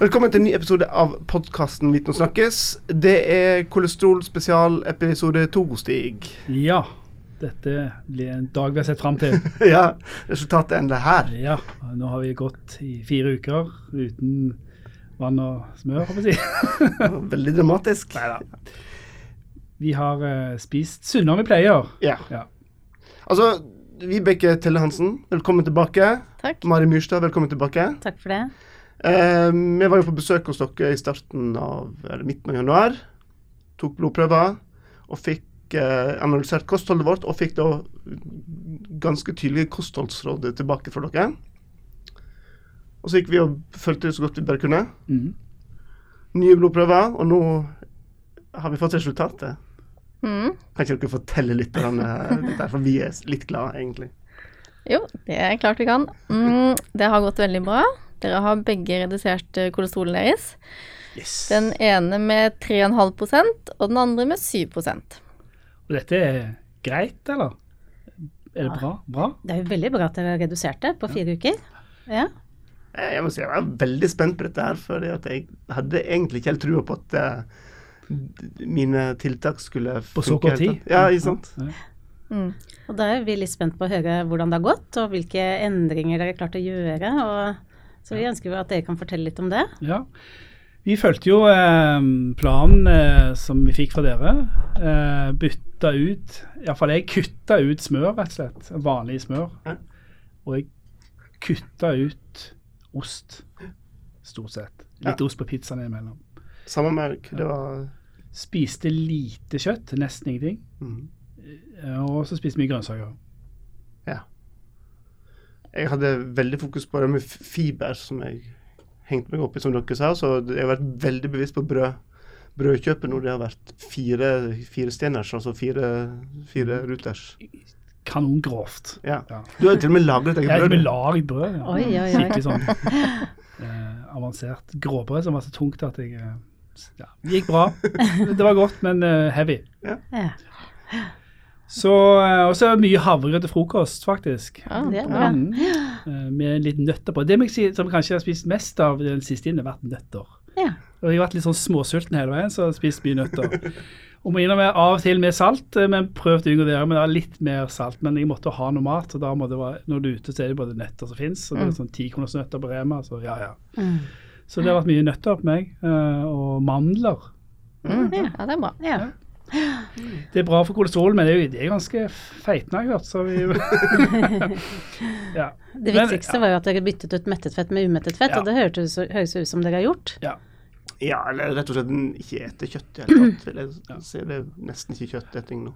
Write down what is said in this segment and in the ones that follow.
Velkommen til en ny episode av podkasten Viten og snakkes. Det er kolesterol spesial episode to, Stig. Ja. Dette blir en dag vi har sett fram til. ja, resultatet ender her. Ja. Nå har vi gått i fire uker uten vann og smør, håper jeg å si. Veldig dramatisk. Neida. Vi har uh, spist sunnere enn vi pleier. Ja. Ja. Altså, Vibeke Telle Hansen, velkommen tilbake. Takk. Mari Myrstad, velkommen tilbake. Takk for det. Eh, vi var jo på besøk hos dere i starten av, eller midten av januar. Tok blodprøver og fikk eh, analysert kostholdet vårt, og fikk da ganske tydelige kostholdsråd tilbake fra dere. Og så gikk vi og fulgte det så godt vi bare kunne. Mm. Nye blodprøver, og nå har vi fått resultatet. Mm. Kan ikke dere fortelle litt om dette, for vi er litt glade, egentlig. Jo, det er klart vi kan. Mm, det har gått veldig bra. Dere har begge redusert eh, kolesterolen deres. Yes. Den ene med 3,5% og den andre med 7% Og dette er greit, eller? Er det Ja. bra? Bra? Det er jo veldig bra at dere har redusert det på fire uker. Ja. Eh, Jeg må si jeg var veldig spent på dette her, for jeg hadde egentlig ikke helt trua på at eh, mine tiltak skulle På så kort tid? Ja, ikke sant. Ja. mm. Og da er vi litt spent på å høre hvordan det har gått, og hvilke endringer dere har klart å gjøre. Og, så vi ønsker jo at dere kan fortelle litt om det. Ja. Vi fulgte jo eh, planen eh, som vi fikk fra dere. Eh, bytta ut Iallfall jeg kutta ut smør, rett og slett. Vanlig smør. Og jeg kutta ut ost, stort sett. Litt Ja. ost på pizzaen innimellom. Samme merk. Det var Spiste lite kjøtt, nesten ingenting. mm. Og så spiste mye grønnsaker. Jeg hadde veldig fokus på det med fiber, som jeg hengte meg opp i, som dere sa. Så jeg har vært veldig bevisst på brød. Brødkjøpet når det har vært fire, fire steners, altså fire, fire ruters. Kanongrovt. Ja. Ja. Du har til og med lagret Jeg eget har brød. ikke du. laget brød. Ja. Oi, oi, oi. Skikkelig sånn eh, avansert gråbrød som var så tungt at jeg eh, ja, Det gikk bra. Det var godt, men heavy. heavy. Ja. Så eh, Og så er det mye havregrøt til frokost, faktisk. Ja, Det er bra. Mm. Eh, med litt nøtter på. Det må jeg si, som kanskje jeg har spist mest av den siste tiden, har vært nøtter. Ja. Og jeg har vært litt sånn småsulten hele veien, så jeg har spist mye nøtter. Og må innrømme av og til med salt, eh, men prøvd å unngå det. Men det er litt mer salt. Men jeg måtte ha noe mat, og da må det være, når du er ute, så er det både nøtter som fins. Og det er sånn tikronersnøtter på Rema, så ja, ja. Mm. Så det har vært mye nøtter på meg. eh, Og mandler. Mm. Ja, det er bra. ja. Det er bra for kolesterol, men det er jo det er ganske feitende, har jeg hørt. Så vi ja. Det Men- viktigste var jo at dere byttet ut mettet fett med umettet fett, Ja. og det høres, høres ut som dere har gjort. ja. Ja, eller rett og slett ikke ete kjøtt i det hele tatt. vil jeg si. Det er nesten ikke kjøtteting nå.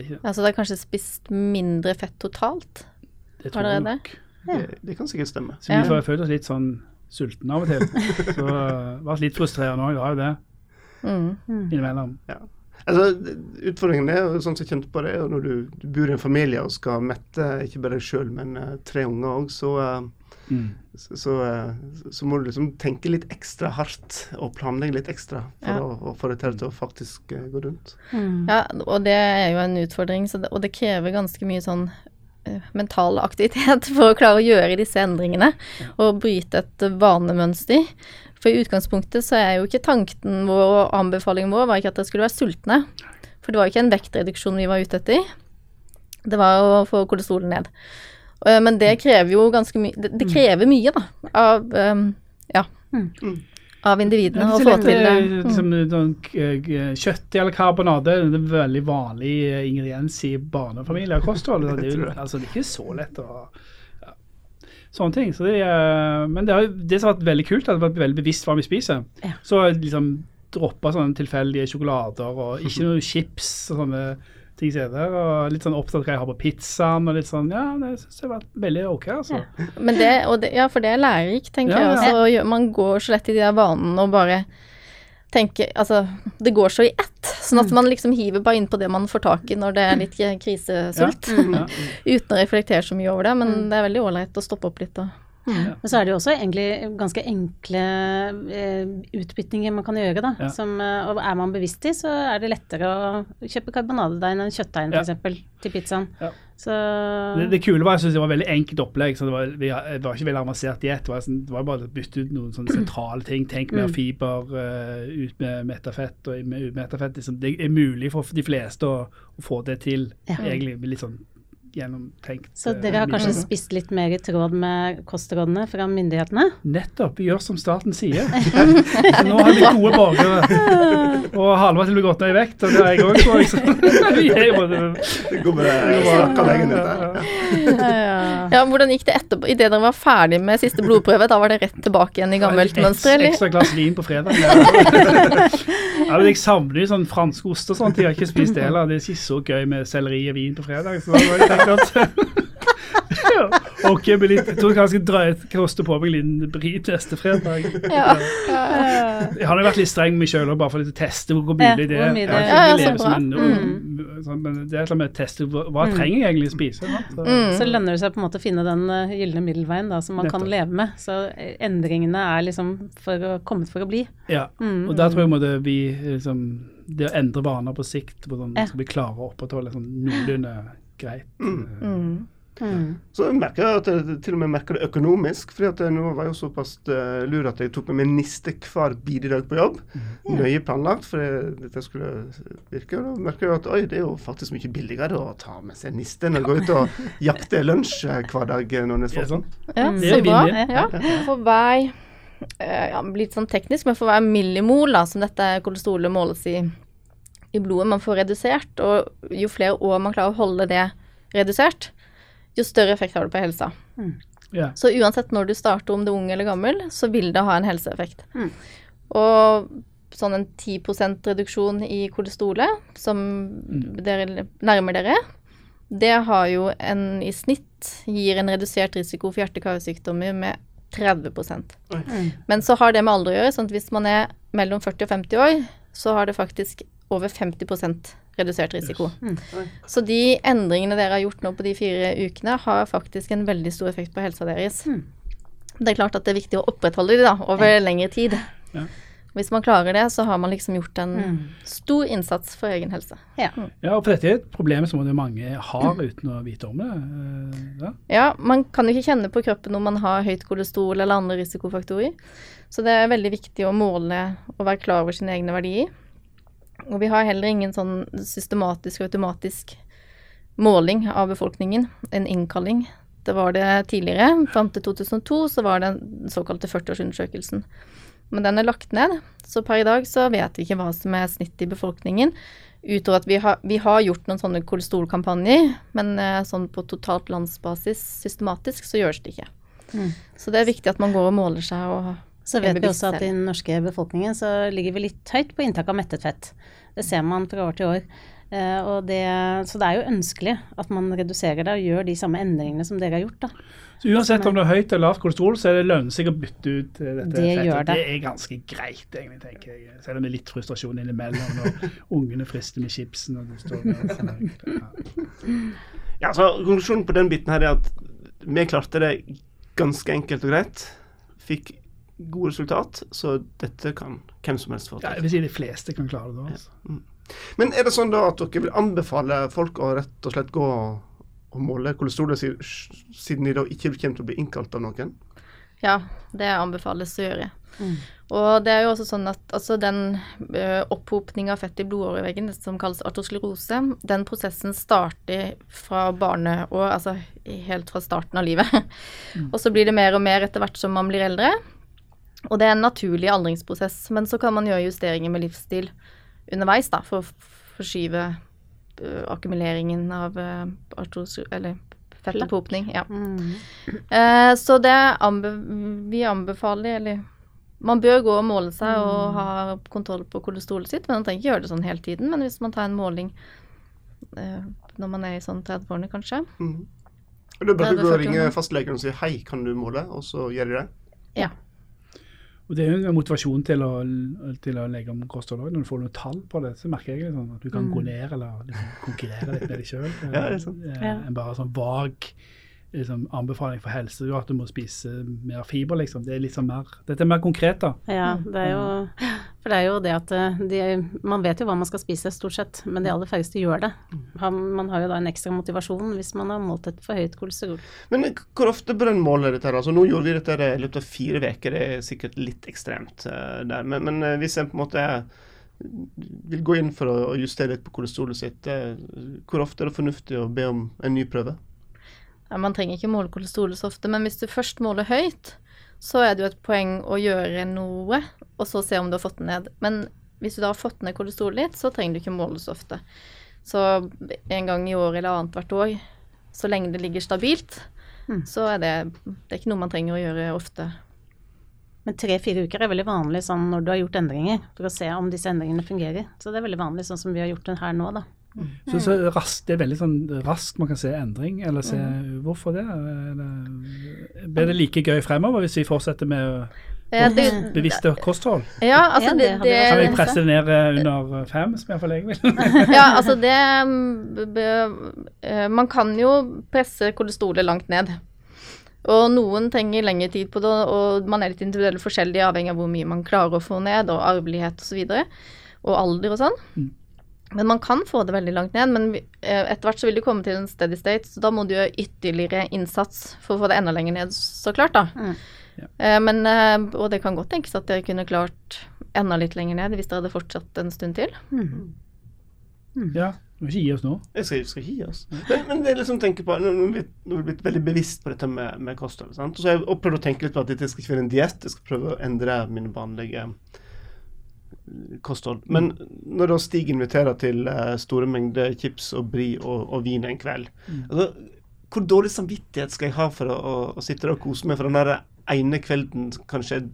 Ja, dere har kanskje spist mindre fett totalt? Det tror jeg nok. Det, det kan sikkert stemme. Så vi Ja. får følt oss litt sånn sultne av og til. Så det har vært litt frustrerende òg, vi har jo det Mm. innimellom. Altså, Utfordringen er jo sånn som jeg kjente på det, er når du, du bor i en familie og skal mette ikke bare deg sjøl, men uh, tre unger òg, så, uh, Mm. så, så, uh, så må du liksom tenke litt ekstra hardt og planlegge litt ekstra for Ja. å, å få det til til å faktisk gå rundt. Mm. Ja, og det er jo en utfordring, så det, og det krever ganske mye sånn mental aktivitet for å klare å gjøre disse endringene og bryte et vanemønster. For i utgangspunktet så er jo ikke tanken vår og anbefalingen vår var ikke at dere skulle være sultne. For det var jo ikke en vektreduksjon vi var ute etter. Det var å få kolesterolen ned. Eh, Men det krever jo ganske mye Det, det krever mye, da, av eh, Ja. Mm. Av individene å få til det. Liksom, sånn, eh, kjøtt eller karbonade det er en veldig vanlig ingrediens i barnefamilier og kosthold. Det altså, det er ikke så lett å. Sånne ting. Så det, er- men det, har, det som har vært veldig kult, er at det har vært veldig bevisst hva vi spiser. Ja. Så liksom droppa sånne tilfeldige sjokolader og ikke noe chips og sånne ting som er. Og litt sånn opptatt av hva jeg har på pizzaen og litt sånn Ja, det syns jeg har vært veldig OK, altså. Men det, det, ja, for det er lærerikt, tenker Ja, jeg. også. Og man går så lett i de der vanene og bare tenker Altså, det går så i ett. Sånn Mm. at man liksom hiver bare inn på det man får tak i når det er litt krisesult. Ja. Uten å reflektere så mye over det. Men det er veldig ålreit å stoppe opp litt og Men så er det jo også egentlig ganske enkle eh, utbyttinger man kan gjøre, da. Ja. Som, eh, og er man bevisst i, så er det lettere å kjøpe karbonadedeig enn kjøttdeig Ja. f.eks. til pizzaen. Ja. Så Det, det kule var jeg synes det var veldig enkelt opplegg. så Det var, vi, det var ikke veldig avansert diett. Det, sånn, det var bare å bytte ut noen sånne sentrale ting. Tenk mer Mm. fiber, uh, ut med metafett og med umetafett. Liksom. Det er mulig for de fleste å, å få det til, Ja. egentlig litt sånn gjennomtenkt. Så eh, dere har kanskje spist litt mer i tråd med kostrådene fra myndighetene? Nettopp. Gjør som staten sier. Nå har vi gode borgere. Og Halvard bli gått ned i vekt, og det har jeg òg, tror jeg. Så Det går med snakka lenge dette. Ja, Ja, Hvordan gikk det etterpå? Idet dere var ferdig med siste blodprøve, da var det rett tilbake igjen i gammelt Et mønster, eller? Ekstra glass vin på fredag. Ja. ja, men jeg savner jo sånn fransk ost og sånt. Jeg har ikke spist det heller. Det er ikke så gøy med selleri og vin på fredag. Så det var jeg tenkt at ja. Ok, jeg, litt, jeg tror kanskje jeg skal dra- koste på meg en liten brit neste fredag. Ja. Jeg har vært litt streng med meg sjøl bare for å teste hvor mulig det er. Jeg har ikke Ja, ja, så leve som bra. en, sånn, men det er et med å teste hva, hva Mm. trenger jeg egentlig å spise. Så- Mm. Så lønner det seg på en måte å finne den eh, gylne middelveien da, som man kan leve med. Så eh, endringene er liksom for å, kommet for å bli. Ja, Mm. og der tror jeg måtte vi liksom, Det å endre vaner på sikt, hvordan man skal bli klare å opprettholde sånn noenlunde greit eh, Mm. Mm. Så merker jeg at jeg til og med merker det økonomisk. for nå var jo såpass eh, lur at jeg tok med meg niste hver bidrag dag på jobb. Nøye planlagt for det- dette skulle virke. Og da merker jeg at oi, det er jo faktisk mye billigere å ta med seg niste enn å gå ut og jakte lunsj eh, hver dag eh, når det sånn? Ja, Mm. Så bra. Ja. For hver ja, Litt sånn teknisk, men for hver millimol da, som dette kolesterolet måles i, i blodet, man får redusert, og jo flere år man klarer å holde det redusert, jo større effekt har det på helsa. Ja. Så uansett når du starter, om du er ung eller gammel, så vil det ha en helseeffekt. Mm. Og sånn en 10% reduksjon i kolesterolet, som dere nærmer dere, det har jo en i snitt gir en redusert risiko for hjerte-karsykdommer med 30 Mm. Men så har det med alder å gjøre, sånn at hvis man er mellom 40 og 50 år, så har det faktisk over 50 redusert risiko. Mm. Så de endringene dere har gjort nå på de fire ukene, har faktisk en veldig stor effekt på helsa deres. Mm. Det er klart at det er viktig å opprettholde de da, over lengre tid. Ja. Hvis man klarer det, så har man liksom gjort en Mm. stor innsats for egen helse. Ja. ja, og for dette er et problem som mange har uten å vite om det. eh, Ja. Ja, man kan jo ikke kjenne på kroppen om man har høyt kolesterol eller andre risikofaktorer. Så det er veldig viktig å måle og være klar over sine egne verdier. Og vi har heller ingen sånn systematisk og automatisk måling av befolkningen, en innkalling. Det var det tidligere. Fram til 2002 så var det den såkalte 40-årsundersøkelsen. Men den er lagt ned, så per i dag så vet vi ikke hva som er snittet i befolkningen. Utover at vi har, vi har gjort noen sånne kolesterolkampanjer, men eh, sånn på totalt landsbasis systematisk så gjøres det ikke. Mm. Så det er viktig at man går og måler seg og Så vet vi også at i den norske befolkningen så ligger vi litt høyt på inntak av mettet fett. Det ser man fra år til år. Eh, og det, så det er jo ønskelig at man reduserer det og gjør de samme endringene som dere har gjort. da. Så uansett om det er høyt eller lavt kolesterol, så er det lønner seg å bytte ut eh, dette Det fettet. gjør det. Det er ganske greit, egentlig, tenker jeg. Selv om det er litt frustrasjon innimellom når ungene frister med chipsen og du står med ja. Ja, så Konklusjonen på den biten her er at vi klarte det ganske enkelt og greit. Fikk gode resultat, så dette kan hvem som helst få Ja, jeg vil si de fleste kan klare det. Altså. Men er det sånn da at dere vil anbefale folk å rett og slett gå og måle kolesterolet siden de da ikke kommer til å bli innkalt av noen? Ja, det anbefales å gjøre. Mm. Og det er jo også sånn at altså den opphopninga av fett i blodåreveggen, som kalles artosklerose, den prosessen starter fra barneår, altså helt fra starten av livet. og så blir det mer og mer etter hvert som man blir eldre. Og det er en naturlig aldringsprosess, men så kan man gjøre justeringer med livsstil underveis da, for å forskyve uh, akkumuleringen av uh. Eller fettopphopning. Ja. Mm. Uh, så det anbe vi anbefaler, eller man bør gå og måle seg og ha kontroll på kolesterolet sitt, men man trenger ikke gjøre det sånn hele tiden. Men hvis man tar en måling eh, når man er i sånn 30-årene, kanskje. mm. Da bør du gå og ringe fastlegen og si hei, kan du måle? Og så gjør de det. Ja. Og Det er jo en motivasjon til å, til å legge om kosthold òg. Når du får noen tall på det, så merker jeg liksom at du kan gå ned eller liksom konkurrere litt med deg sjøl. Ja. Ja. En bare sånn vag liksom, anbefaling for helse jo at du må spise mer fiber, liksom. Det er litt sånn mer Dette er mer konkret, da. Ja, det er jo For det er jo det at eh, de, man vet jo hva man skal spise, stort sett, men de aller færreste gjør det. Man har jo da en ekstra motivasjon hvis man har målt et for høyt kolesterol. Men hvor ofte bør en måle dette? her? Altså, nå gjorde vi dette i løpet av fire uker, det er sikkert litt ekstremt uh, der. Men, men uh, hvis en på en måte vil gå inn for å, å justere litt på kolesterolet sitt, uh, hvor ofte er det fornuftig å be om en ny prøve? Ja, man trenger ikke måle kolesterolet så ofte, men hvis du først måler høyt, så er det jo et poeng å gjøre noe, og så se om du har fått det ned. Men hvis du da har fått ned kolesterolet ditt, så trenger du ikke måle så ofte. Så en gang i året eller annethvert år, så lenge det ligger stabilt, Mm. så er det, det er ikke noe man trenger å gjøre ofte. Men tre-fire uker er veldig vanlig sånn når du har gjort endringer, for å se om disse endringene fungerer. Så det er veldig vanlig sånn som vi har gjort den her nå, da. Så, så raskt, Det er veldig sånn raskt man kan se endring, eller se Hvorfor det? Er? Blir det like gøy fremover hvis vi fortsetter med Ja, det, bevisste kosthold? ja altså det, det det, Kan vi presse det ned eh, under fem, som iallfall jeg vil? Ja, altså det mm, eh, Man kan jo presse kolesterolet langt ned. Og noen trenger lengre tid på det, og man er litt individuelt forskjellig avhengig av hvor mye man klarer å få ned, og arvelighet osv. Og, så videre, og alder og sånn. Mm. Men man kan få det veldig langt ned. Men eh, etter hvert så vil du komme til en steady state, så da må du gjøre ytterligere innsats for å få det enda lenger ned, så klart, da. Mm. Ja. Eh, Men, eh, og det kan godt tenkes at dere kunne klart enda litt lenger ned hvis dere hadde fortsatt en stund til. Ja, vi skal ikke gi oss nå. Jeg skal, skal ikke gi oss. Men, men det er liksom tenke på, nå har er vi blitt veldig bevisst på dette med, med kosthold. sant? Og så har jeg prøvd å tenke litt på at dette skal ikke være en diett, jeg skal prøve å endre mine vanlige kosthold. Men når da Stig inviterer til uh, store mengder chips og bri og, og vin en kveld altså, Hvor dårlig samvittighet skal jeg ha for å, å, å sitte der og kose meg for den der ene kvelden, kanskje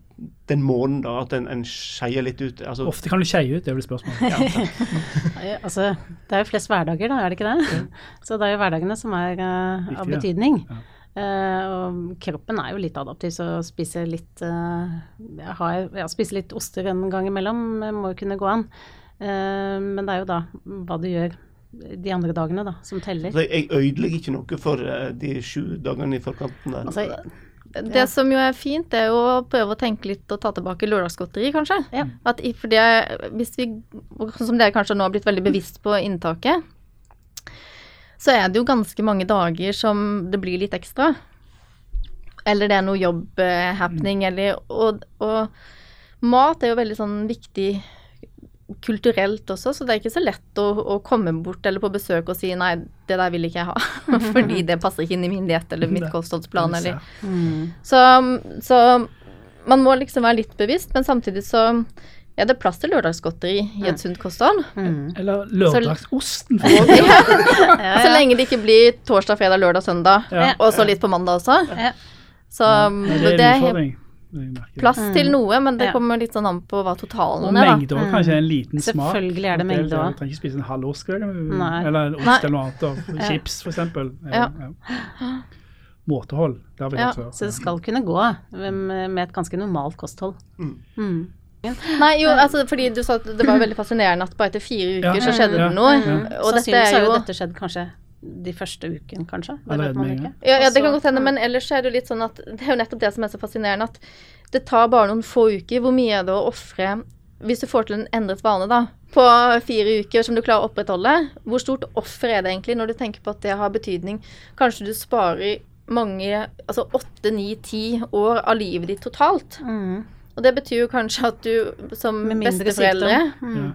den måneden, da, at en, en skeier litt ut? Altså, Ofte kan du skeie ut, det blir spørsmålet. Ja, Altså, det er jo flest hverdager, da, er det ikke det? Så det er jo hverdagene som er eh, av ja. betydning. Ja. Eh, og kroppen er jo litt adaptiv, så å spise litt uh, jeg har, ja, spise litt oster en gang imellom eh, må jo kunne gå an. Eh, men det er jo da hva du gjør de andre dagene, da, som teller. Så jeg ødelegger ikke noe for eh, de sju dagene i forkanten der. Altså, Det som jo er fint, er jo å prøve å tenke litt og ta tilbake lørdagsgodteri, kanskje. Ja. At for det, hvis vi, sånn som dere kanskje nå har blitt veldig bevisst på inntaket, så er det jo ganske mange dager som det blir litt ekstra. Eller det er noe jobb-happening, eller og, og mat er jo veldig sånn viktig kulturelt også, så det er ikke så lett å, å komme bort eller på besøk og si nei, det der vil ikke jeg ha, fordi det passer ikke inn i min diett eller mitt kostholdsplan eller mm, så, så man må liksom være litt bevisst, men samtidig så er det er plass til lørdagsgodteri i et sunt kosthold. mm. Eller lørdagsosten. For ja, Ja, så lenge det ikke blir torsdag, fredag, lørdag, søndag, Ja. og så litt på mandag også. Ja. Så Ja, det er det en er utfordring. Plass til Mm. noe, men det kommer litt sånn an på hva totalen er, Og mengde òg, kanskje en liten smak. Selvfølgelig er det mengde Du trenger ikke spise en halv ost, eller, en ost eller noe annet. Og chips, for eksempel. Ja. Måtehold, det har vi Ja, før. Så det skal kunne gå med med et ganske normalt kosthold. Mm. Mm. Nei, jo, altså fordi du sa at det var veldig fascinerende at bare etter fire uker Ja. så skjedde det noe. Ja. Og dette Sannsynligvis er har jo dette skjedd kanskje de første uken, kanskje. Det vet man ikke. Ja, ja, det kan godt hende, men ellers er det jo litt sånn at det er jo nettopp det som er så fascinerende, at det tar bare noen få uker. Hvor mye er det å ofre Hvis du får til en endret vane, da, på fire uker som du klarer å opprettholde, hvor stort offer er det egentlig når du tenker på at det har betydning? Kanskje du sparer mange, altså åtte, ni, ti år av livet ditt totalt. Mm. Og det betyr jo kanskje at du som besteforeldre. Mm. Ja.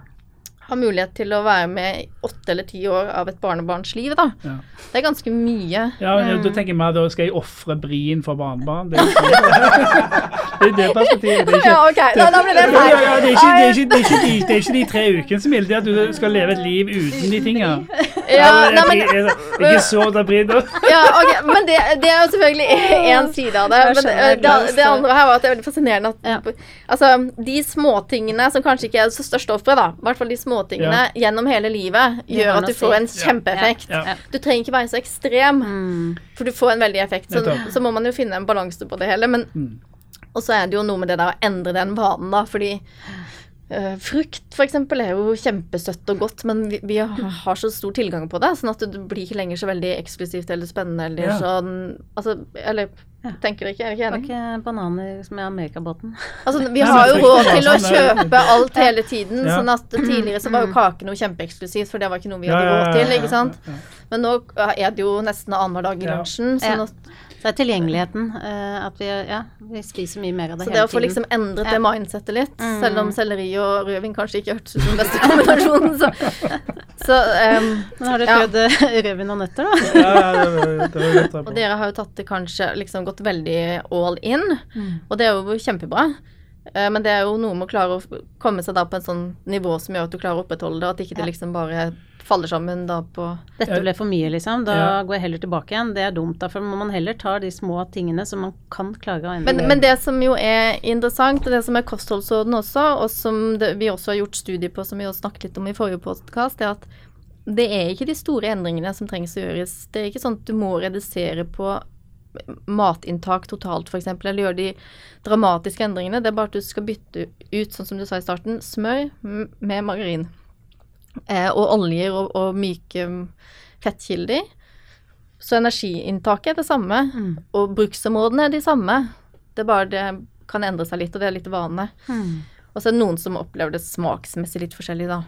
har mulighet til å være med i åtte eller ti år av et barnebarns liv, da. Ja. Det er ganske mye. Ja, men Da tenker jeg meg da skal jeg ofre brien for barnebarn. Det er det, er perspektivet. Det er ikke, Ja, ok, da, da blir det feil. ja, det, er ikke, det, er ikke, det, er ikke de, det er ikke de tre ukene som gjelder, det er at du skal leve et liv uten de tingene. Ja, nei, men, ikke så da blir det ja, ok, men det, det er jo selvfølgelig én side av det. Men det, det, det andre her var at det er veldig fascinerende at Ja. altså, de småtingene som kanskje ikke er så største offeret, da, i hvert fall de småtingene gjennom hele livet, gjør at du får en kjempeeffekt. Ja, ja. Du trenger ikke være så ekstrem, Mm. for du får en veldig effekt. Så, så må man jo finne en balanse på det hele. Men Mm. Og så er det jo noe med det der å endre den vanen, da, fordi eh, frukt f.eks. er jo kjempesøtt og godt, men vi, vi har, så stor tilgang på det, sånn at det blir ikke lenger så veldig eksklusivt eller spennende eller Ja. sånn Altså, eller Ja. tenker dere ikke? Er dere Det ikke var enig? ikke bananer som er Amerikabåten. Altså, vi har jo råd til å kjøpe alt hele tiden, Ja. sånn at tidligere så var jo kake noe kjempeeksklusivt, for det var ikke noe vi hadde råd til, ikke sant? Men nå er det jo nesten annenhver dag i lunsjen, sånn at Det er tilgjengeligheten. eh, at vi, ja, vi spiser mye mer av det hele tiden. Så det å få liksom endret Ja. det mindsettet litt, Mm. selv om selleri og rødvin kanskje ikke hørtes ut som den beste kombinasjonen, så, så um, Men har du ja. prøvd ja. rødvin og nøtter, da? Ja, ja, det var- det var godt, Og dere har jo tatt det kanskje liksom gått veldig all in, Mm. og det er jo kjempebra. Eh, Men det er jo noe med å klare å komme seg da på en sånn nivå som gjør at du klarer å opprettholde det, og at ikke det liksom bare faller sammen da på Dette ble for mye, liksom. Da Ja. går jeg heller tilbake igjen. Det er dumt. Da må man heller ta de små tingene som man kan klare å endre. Men, men det som jo er interessant, og det som er kostholdsorden også, og som det, vi også har gjort studier på, som vi også snakket litt om i forrige podkast, er at det er ikke de store endringene som trengs å gjøres. Det er ikke sånn at du må redusere på matinntak totalt, f.eks., eller gjøre de dramatiske endringene. Det er bare at du skal bytte ut, sånn som du sa i starten, smør med margarin. Eh, og oljer og, og myke mm, fettkilder. Så energiinntaket er det samme. Mm. Og bruksområdene er de samme. Det er bare det kan endre seg litt, og det er litt vane. Mm. Og så er det noen som opplever det smaksmessig litt forskjellig, da.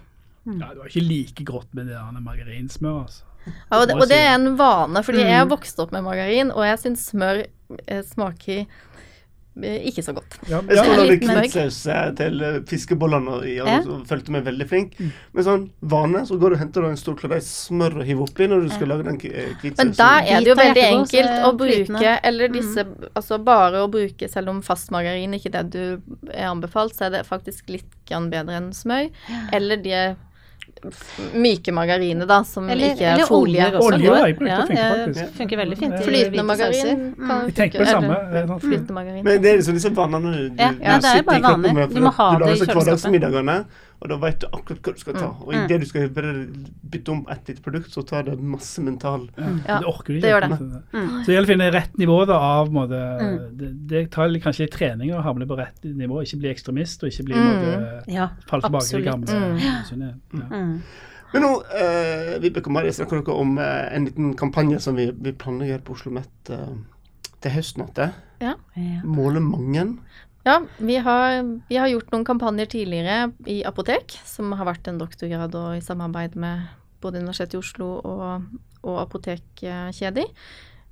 Ja, det var ikke like grått med det der margarinsmøret, altså. Ja, og, det, og det er en vane, fordi jeg har Mm. vokst opp med margarin, og jeg syns smør eh, smaker eh, ikke så godt. Ja, Jeg skulle lage hvitsaus til eh, fiskebollene og Ja. følte meg veldig flink. Men sånn vane, så går du og henter en stor kladeis smør og hiver oppi når du skal lage den hvitsausen. Men da er det jo veldig enkelt å bruke, eller disse Altså bare å bruke, selv om fastmargarin ikke er det du er anbefalt, så er det faktisk litt grann bedre enn smør. Eller de myke margariner, da, som Eller, ikke er. Olje jeg brukt, det Ja, funker ja, faktisk. funker veldig fint. Flytende margarin Mm. Jeg tenker på det samme. er sånn- Flytende margarin. Men det er liksom disse vannene du, du, Ja, du ja, det er sitter bare i kroppen med, Du må ha du det i lager så kjøleskapet. Og da vet du akkurat hva du skal ta. Og Mm. idet du skal bare bytte om ett lite produkt, så tar det masse mental Ja, det orker du det ikke. gjør det. Mm. Så det gjelder å finne rett nivå da, av måte, Mm. det, det tar kanskje litt trening å havne på rett nivå, ikke bli ekstremist og ikke bli Mm. Ja, falle tilbake i det gamle. Mm. Ja. Mm. Men nå, eh, Vibeke og Mari, snakker dere om eh, en liten kampanje som vi, vi planlegger på Oslo Met eh, til høsten. Ja. Ja. Måle mange. Ja, vi har, vi har gjort noen kampanjer tidligere i apotek, som har vært en doktorgrad og i samarbeid med både Universitetet i Oslo og, og apotekkjeder.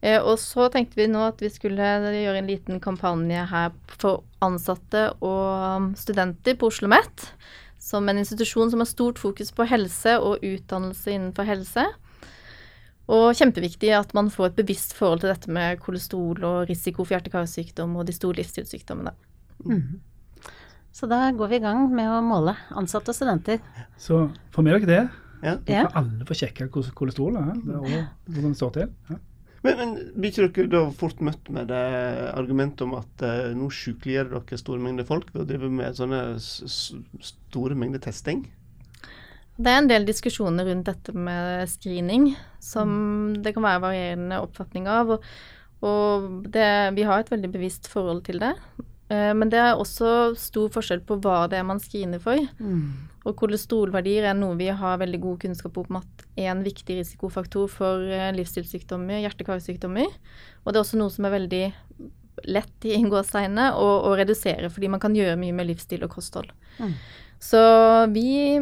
Eh, og så tenkte vi nå at vi skulle gjøre en liten kampanje her for ansatte og studenter på Oslo Met, som en institusjon som har stort fokus på helse og utdannelse innenfor helse. Og kjempeviktig at man får et bevisst forhold til dette med kolesterol og risiko for hjerte-karsykdom og de store livsstilssykdommene. Mm. Så da går vi i gang med å måle ansatte og studenter. Så får med dere det. Ja. Så kan alle få sjekke kolesterol er, er, og hvordan det står til. Ja. Men, men blir ikke dere da fort møtt med det argumentet om at eh, nå sykeliggjør dere store mengder folk ved å drive med sånne store mengder testing? Det er en del diskusjoner rundt dette med screening som det kan være varierende oppfatning av. Og, og det, vi har et veldig bevisst forhold til det. Eh, Men det er også stor forskjell på hva det er man screener for. Mm. Og kolesterolverdier er noe vi har veldig god kunnskap om at er en viktig risikofaktor for eh, livsstilssykdommer, hjerte-karsykdommer. Og det er også noe som er veldig lett i inngåsegne å, å redusere, fordi man kan gjøre mye med livsstil og kosthold. Mm. Så vi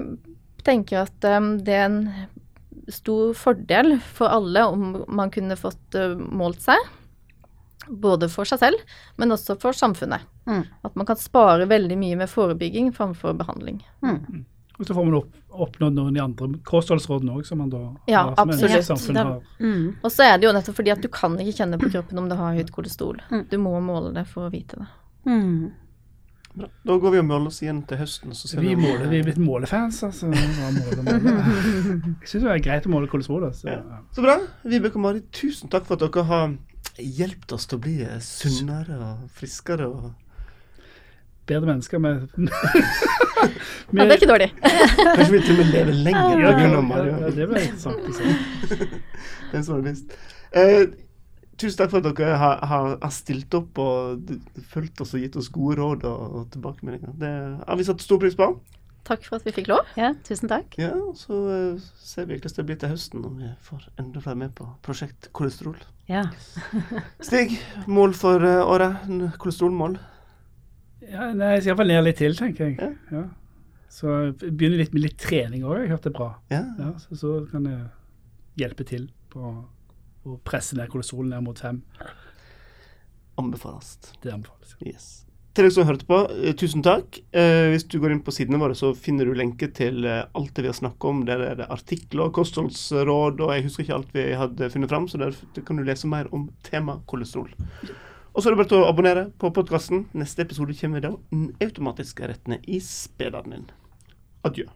tenker at um, det er en stor fordel for alle om man kunne fått uh, målt seg. Både for seg selv, men også for samfunnet. Mm. At man kan spare veldig mye med forebygging framfor behandling. Mm. Og så får man opp, oppnådd noen av de andre kostholdsrådene òg, som man da Ja, har, som absolutt. samfunn Da- har. Mm. Og så er det jo nettopp fordi at du kan ikke kjenne på kroppen om du har høyt kolesterol. Mm. Du må måle det for å vite det. Mm. Bra. Da går vi og måler oss igjen til høsten. Så Vi, måler, vi er blitt målefans, altså. Måle, måle. Jeg syns det er greit å måle kolesterol. Altså. Ja. Så bra. Vibeke og Mari, tusen takk for at dere har hjulpet oss til å bli sunnere og friskere. og Bedre mennesker med, Ja, det er ikke dårlig. Kanskje vi til og med lever lenger Ja, på grunn ja, det var interessant. å. Den som er visst. Eh, tusen takk for at dere har, har, har stilt opp og fulgt oss og gitt oss gode råd og, og tilbakemeldinger. Det har vi satt stor pris på. Takk for at vi fikk lov. Ja, tusen takk. Ja, så eh, ser vi hvordan det blir til høsten når vi får enda flere med på prosjekt kolesterol. Ja. Stig, mål for eh, året? Kolesterolmål? Ja, nei, jeg skal iallfall ned litt til, tenker jeg. Ja. Ja. Så begynner litt med litt trening òg, jeg hørte bra. Ja. Ja, så, så kan jeg hjelpe til på å presse ned kolesterolen ned mot fem. Anbefales. Det anbefales. Yes. Til dere som hørte på, eh, tusen takk. Eh, hvis du går inn på sidene våre, så finner du lenke til eh, alt det vi har snakket om. Der er det artikler, kostholdsråd, og jeg husker ikke alt vi hadde funnet fram, så der kan du lese mer om tema kolesterol. Og så er det bare til å abonnere på podkasten. Neste episode kommer da n- automatisk rettende i spederen din. Adjø.